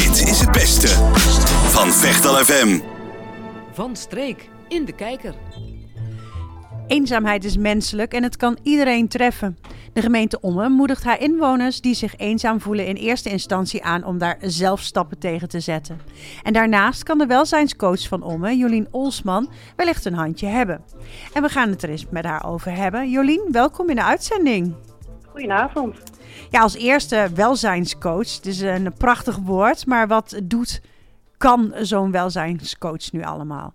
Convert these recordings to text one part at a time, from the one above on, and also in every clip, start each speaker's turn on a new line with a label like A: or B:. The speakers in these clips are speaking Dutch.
A: Dit is het beste van Vechtal FM.
B: Van streek in de kijker.
C: Eenzaamheid is menselijk en het kan iedereen treffen. De gemeente Ommen moedigt haar inwoners die zich eenzaam voelen in eerste instantie aan om daar zelf stappen tegen te zetten. En daarnaast kan de welzijnscoach van Ommen, Jolien Olsman, wellicht een handje hebben. En we gaan het er eens met haar over hebben. Jolien, welkom in de uitzending.
D: Goedenavond.
C: Ja, als eerste welzijnscoach. Het is een prachtig woord, maar wat doet, kan zo'n welzijnscoach nu allemaal?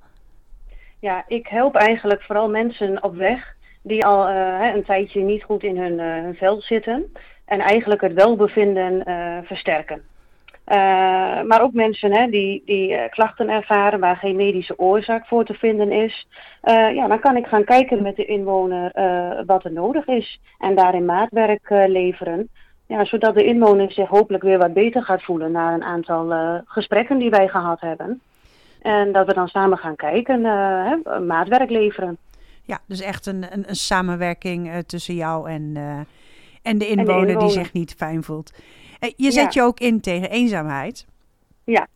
D: Ja, ik help eigenlijk vooral mensen op weg die al uh, een tijdje niet goed in hun, uh, hun vel zitten. En eigenlijk het welbevinden uh, versterken. Maar ook mensen hè, die, die klachten ervaren waar geen medische oorzaak voor te vinden is. ja, dan kan ik gaan kijken met de inwoner wat er nodig is. En daarin maatwerk leveren. Ja, zodat de inwoner zich hopelijk weer wat beter gaat voelen na een aantal gesprekken die wij gehad hebben. En dat we dan samen gaan kijken, uh, maatwerk leveren.
C: Ja, dus echt een, een, een samenwerking tussen jou en, en, de inwoner, en, de inwoner die zich niet fijn voelt. Je zet ja. je ook in tegen eenzaamheid.
D: Ja.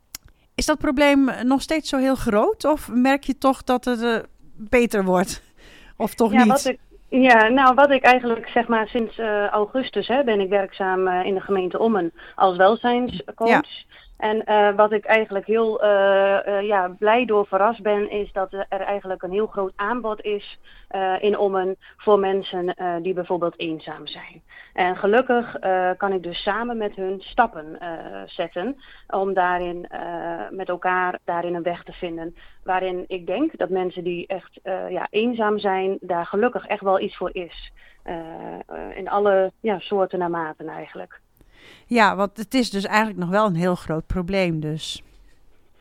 C: Is dat probleem nog steeds zo heel groot? Of merk je toch dat het beter wordt? Of toch
D: ja,
C: niet?
D: Wat ik, ja, nou wat ik eigenlijk zeg maar sinds augustus hè, ben ik werkzaam in de gemeente Ommen als welzijnscoach. Ja. En uh, wat ik eigenlijk heel uh, uh, ja, blij door verrast ben, is dat er eigenlijk een heel groot aanbod is in Ommen voor mensen die bijvoorbeeld eenzaam zijn. En gelukkig kan ik dus samen met hun stappen zetten om daarin met elkaar daarin een weg te vinden. Waarin ik denk dat mensen die echt ja, eenzaam zijn, daar gelukkig echt wel iets voor is. in alle ja, soorten en maten eigenlijk.
C: Ja, want het is dus eigenlijk nog wel een heel groot probleem dus.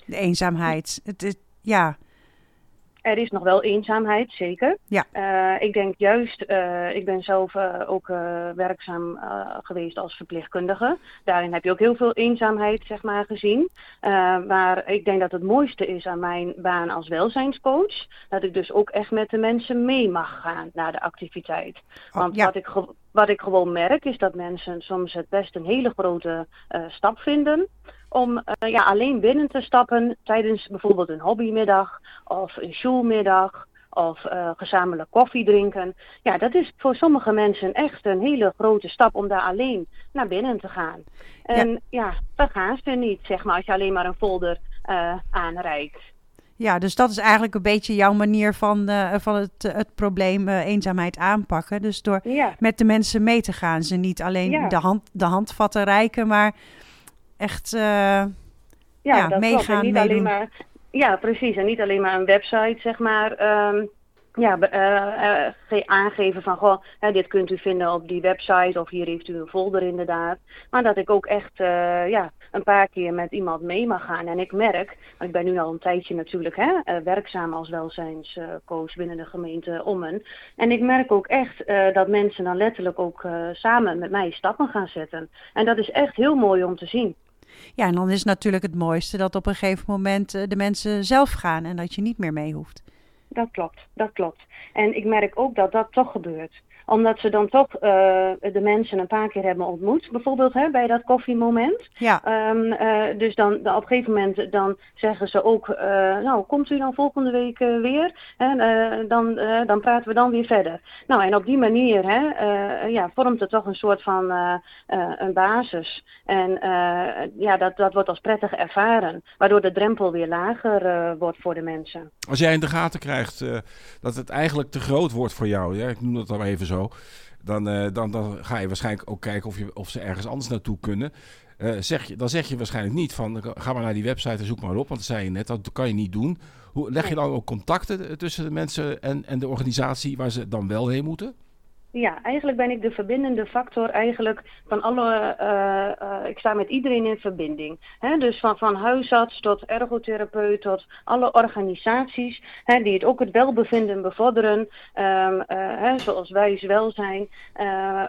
C: De eenzaamheid. Het ja.
D: Er is nog wel eenzaamheid, zeker.
C: Ja.
D: Uh, ik denk juist, uh, ik ben zelf uh, ook werkzaam geweest als verpleegkundige. Daarin heb je ook heel veel eenzaamheid, zeg maar, gezien. maar ik denk dat het mooiste is aan mijn baan als welzijnscoach, dat ik dus ook echt met de mensen mee mag gaan naar de activiteit. Want oh, ja. wat ik wat ik gewoon merk is dat mensen soms het best een hele grote uh, stap vinden om uh, ja, alleen binnen te stappen tijdens bijvoorbeeld een hobbymiddag of een schoolmiddag of uh, gezamenlijk koffie drinken. Ja, dat is voor sommige mensen echt een hele grote stap om daar alleen naar binnen te gaan. En ja, ja dat gaan ze niet, zeg maar, als je alleen maar een folder aanreikt.
C: Ja, dus dat is eigenlijk een beetje jouw manier van, uh, van het, het probleem uh, eenzaamheid aanpakken. Dus door
D: ja.
C: met de mensen mee te gaan. Ze niet alleen
D: ja.
C: de, hand, de handvatten reiken, maar echt uh, ja,
D: ja, dat
C: meegaan.
D: En niet
C: meedoen.
D: alleen maar, ja, precies. En niet alleen maar een website, zeg maar. Um, ja, uh, aangeven van, goh, hè, dit kunt u vinden op die website of hier heeft u een folder inderdaad. Maar dat ik ook echt uh, ja, een paar keer met iemand mee mag gaan. En ik merk, want ik ben nu al een tijdje natuurlijk hè, werkzaam als welzijnscoach binnen de gemeente Ommen. En ik merk ook echt dat mensen dan letterlijk ook samen met mij stappen gaan zetten. En dat is echt heel mooi om te zien.
C: Ja, en dan is natuurlijk het mooiste dat op een gegeven moment de mensen zelf gaan en dat je niet meer mee hoeft.
D: Dat klopt, dat klopt. En ik merk ook dat dat toch gebeurt omdat ze dan toch uh, de mensen een paar keer hebben ontmoet. Bijvoorbeeld hè, bij dat koffiemoment.
C: Ja.
D: Um, uh, dus dan, dan op een gegeven moment dan zeggen ze ook, uh, nou komt u dan volgende week weer? Hè, dan, dan praten we dan weer verder. Nou en op die manier hè, ja, vormt het toch een soort van een basis. En ja, dat, dat wordt als prettig ervaren. Waardoor de drempel weer lager wordt voor de mensen.
E: Als jij in de gaten krijgt dat het eigenlijk te groot wordt voor jou. Ja, ik noem dat dan even zo. Dan, uh, dan, dan ga je waarschijnlijk ook kijken of, je, of ze ergens anders naartoe kunnen. Uh, zeg je, dan zeg je waarschijnlijk niet van ga maar naar die website en zoek maar op. Want dat zei je net, dat kan je niet doen. Hoe, leg je dan ook contacten tussen de mensen en, en de organisatie waar ze dan wel heen moeten?
D: Ja, eigenlijk ben ik de verbindende factor eigenlijk van alle, uh, uh, ik sta met iedereen in verbinding. Dus van, van huisarts tot ergotherapeut tot alle organisaties die het ook het welbevinden bevorderen. Uh, hè, zoals Wijs Welzijn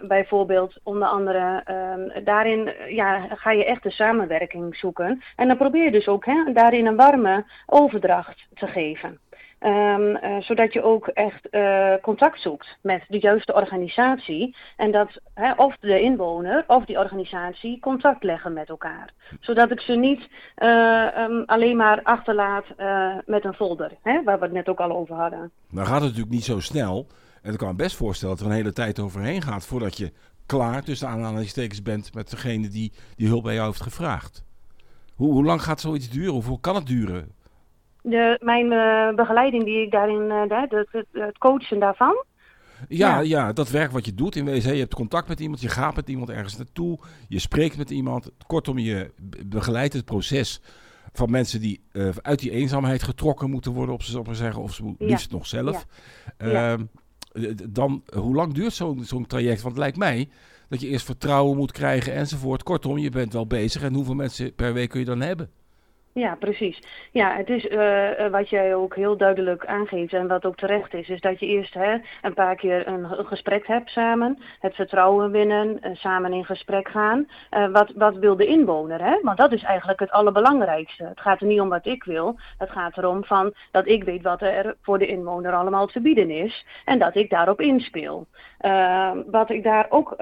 D: bijvoorbeeld, onder andere. Um, daarin ja, ga je echt de samenwerking zoeken. En dan probeer je dus ook daarin een warme overdracht te geven. Ehm, eh, zodat je ook echt eh, contact zoekt met de juiste organisatie. En dat hè, of de inwoner of die organisatie contact leggen met elkaar. Zodat ik ze niet eh, ehm, alleen maar achterlaat met een folder, hè, waar we het net ook al over hadden.
E: Dan gaat het natuurlijk niet zo snel. En ik kan me best voorstellen dat er een hele tijd overheen gaat voordat je klaar tussen aanhalingstekens bent met degene die die hulp bij jou heeft gevraagd. Hoe, hoe lang gaat zoiets duren? Hoeveel kan het duren?
D: De, mijn uh, begeleiding die ik daarin, uh, het, coachen daarvan.
E: Ja, ja, ja. dat werk wat je doet in wezen. Je hebt contact met iemand, je gaat met iemand ergens naartoe, je spreekt met iemand. Kortom, je begeleidt het proces van mensen die uh, uit die eenzaamheid getrokken moeten worden, op ze zeggen, of ze liefst nog zelf. Ja. Ehm, dan, hoe lang duurt zo'n zo'n traject? Want het lijkt mij dat je eerst vertrouwen moet krijgen enzovoort. Kortom, je bent wel bezig. En hoeveel mensen per week kun je dan hebben?
D: Ja, precies. Ja, het is uh, wat jij ook heel duidelijk aangeeft en wat ook terecht is, is dat je eerst hè, een paar keer een, gesprek hebt samen, het vertrouwen winnen, uh, samen in gesprek gaan. Wat, wat wil de inwoner? Hè? Want dat is eigenlijk het allerbelangrijkste. Het gaat er niet om wat ik wil, het gaat erom van dat ik weet wat er voor de inwoner allemaal te bieden is en dat ik daarop inspeel. wat ik daar ook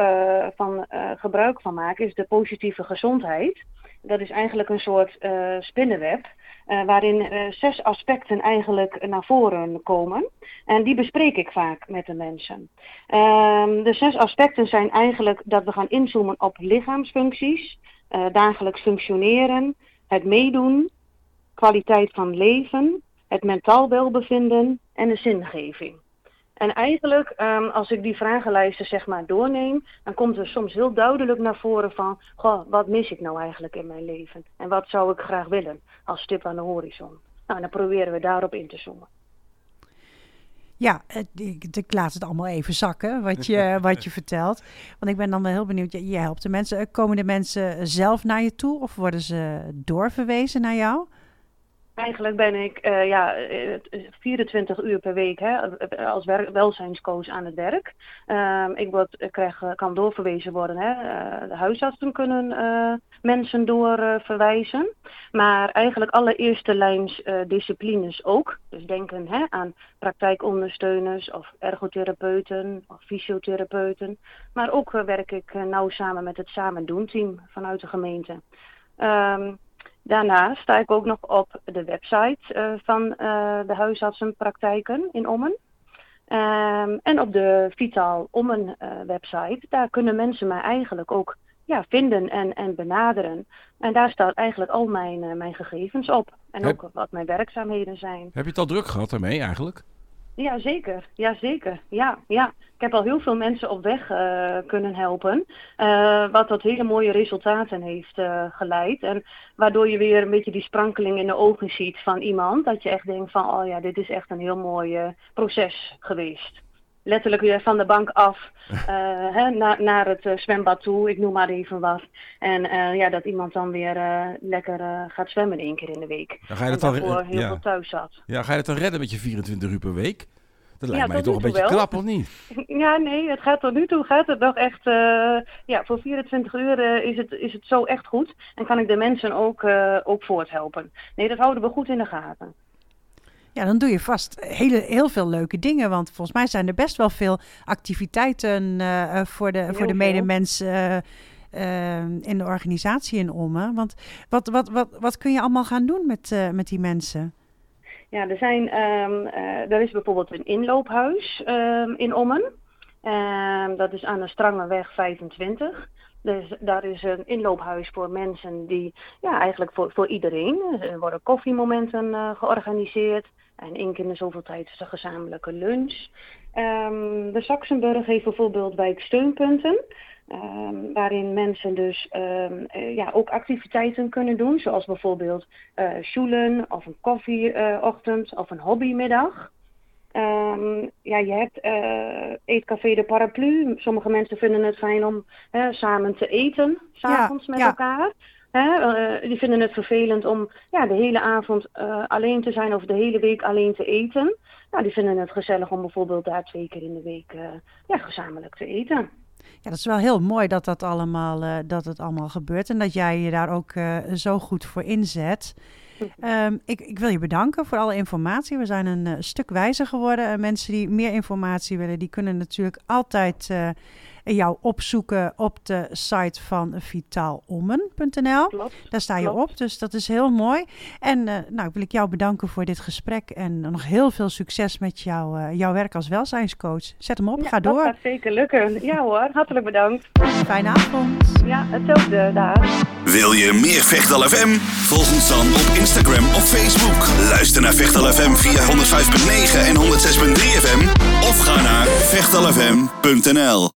D: van gebruik van maak is de positieve gezondheid dat is eigenlijk een soort uh, spinnenweb. Uh, waarin uh, zes aspecten eigenlijk naar voren komen. En die bespreek ik vaak met de mensen. Uh, de zes aspecten zijn eigenlijk dat we gaan inzoomen op lichaamsfuncties, dagelijks functioneren, het meedoen, kwaliteit van leven, het mentaal welbevinden en de zingeving. En eigenlijk, um, als ik die vragenlijsten zeg maar doorneem, dan komt er soms heel duidelijk naar voren van, goh, wat mis ik nou eigenlijk in mijn leven? En wat zou ik graag willen als stip aan de horizon? Nou, dan proberen we daarop in te zoomen.
C: Ja, ik, ik, laat het allemaal even zakken, wat je, wat je vertelt. Want ik ben dan wel heel benieuwd, je, je helpt de mensen. Komen de mensen zelf naar je toe of worden ze doorverwezen naar jou?
D: Eigenlijk ben ik uh, ja, 24 uur per week hè, als welzijnscoach aan het werk. Uh, ik, word, krijg, kan doorverwezen worden. Hè. De huisartsen kunnen mensen doorverwijzen. maar eigenlijk alle eerste disciplines ook. Dus denken hè, aan praktijkondersteuners of ergotherapeuten of fysiotherapeuten. Maar ook werk ik nauw samen met het Samen Doen team vanuit de gemeente. Um, Daarnaast sta ik ook nog op de website uh, van uh, de huisartsenpraktijken in Ommen. Um, en op de Vitaal Ommen uh, website, daar kunnen mensen mij eigenlijk ook ja, vinden en, en benaderen. En daar staat eigenlijk al mijn, mijn gegevens op. En ook wat mijn werkzaamheden zijn.
E: Heb je het al druk gehad daarmee eigenlijk?
D: Ja, zeker. Ja, zeker. Ja, ja. Ik heb al heel veel mensen op weg uh, kunnen helpen. Uh, wat tot hele mooie resultaten heeft uh, geleid. En waardoor je weer een beetje die sprankeling in de ogen ziet van iemand. Dat je echt denkt van, oh ja, dit is echt een heel mooi proces geweest letterlijk weer van de bank af uh, hè, na, naar het uh, zwembad toe, ik noem maar even wat. En uh, ja, dat iemand dan weer lekker gaat zwemmen één keer in de week.
E: Dan ga je dat dan
D: heel ja. veel thuis zat.
E: Ja, ga je het dan redden met je 24 uur per week? Dat lijkt ja, mij toch een beetje wel. klap, of niet?
D: Ja, nee, het gaat tot nu toe gaat het nog echt... ja, voor 24 uur is, het, is het zo echt goed. En kan ik de mensen ook, ook voorthelpen. Nee, dat houden we goed in de gaten.
C: Ja, dan doe je vast hele, heel veel leuke dingen. Want volgens mij zijn er best wel veel activiteiten uh, voor de, voor de medemens uh, in de organisatie in Ommen. Want wat, wat, wat, wat kun je allemaal gaan doen met, met die mensen?
D: Ja, er, zijn, um, er is bijvoorbeeld een inloophuis um, in Ommen. Um, dat is aan de Strangeweg 25. Dus daar is een inloophuis voor mensen die, ja, eigenlijk voor, voor iedereen. Er worden koffiemomenten uh, georganiseerd. En één keer in zoveel tijd is de gezamenlijke lunch. Um, de Saxenburg heeft bijvoorbeeld wijksteunpunten. Um, waarin mensen dus um, uh, ja, ook activiteiten kunnen doen. Zoals bijvoorbeeld uh, of een koffieochtend of een hobbymiddag. Um, ja, je hebt uh, Eetcafé de Paraplu. Sommige mensen vinden het fijn om samen te eten, s'avonds ja, met ja. elkaar. Uh, die vinden het vervelend om ja, de hele avond uh, alleen te zijn of de hele week alleen te eten. Nou, die vinden het gezellig om bijvoorbeeld daar twee keer in de week uh, ja, gezamenlijk te eten.
C: Ja, dat is wel heel mooi dat dat allemaal, dat het allemaal gebeurt en dat jij je daar ook zo goed voor inzet. Ehm, ik, ik wil je bedanken voor alle informatie. We zijn een stuk wijzer geworden. En mensen die meer informatie willen, die kunnen natuurlijk altijd jou opzoeken op de site van vitaalommen.nl. Daar sta je
D: klopt.
C: op, dus dat is heel mooi. En uh, nou wil ik jou bedanken voor dit gesprek en nog heel veel succes met jou, uh, jouw werk als welzijnscoach. Zet hem op,
D: ja,
C: ga door.
D: Dat gaat zeker lukken. Ja hoor, hartelijk bedankt.
C: Fijne avond.
D: Ja, hetzelfde daar.
A: Wil je meer Vechtal FM? Volg ons dan op Instagram of Facebook. Luister naar Vechtal FM via 105.9 en 106.3 FM of ga naar vechtalfm.nl.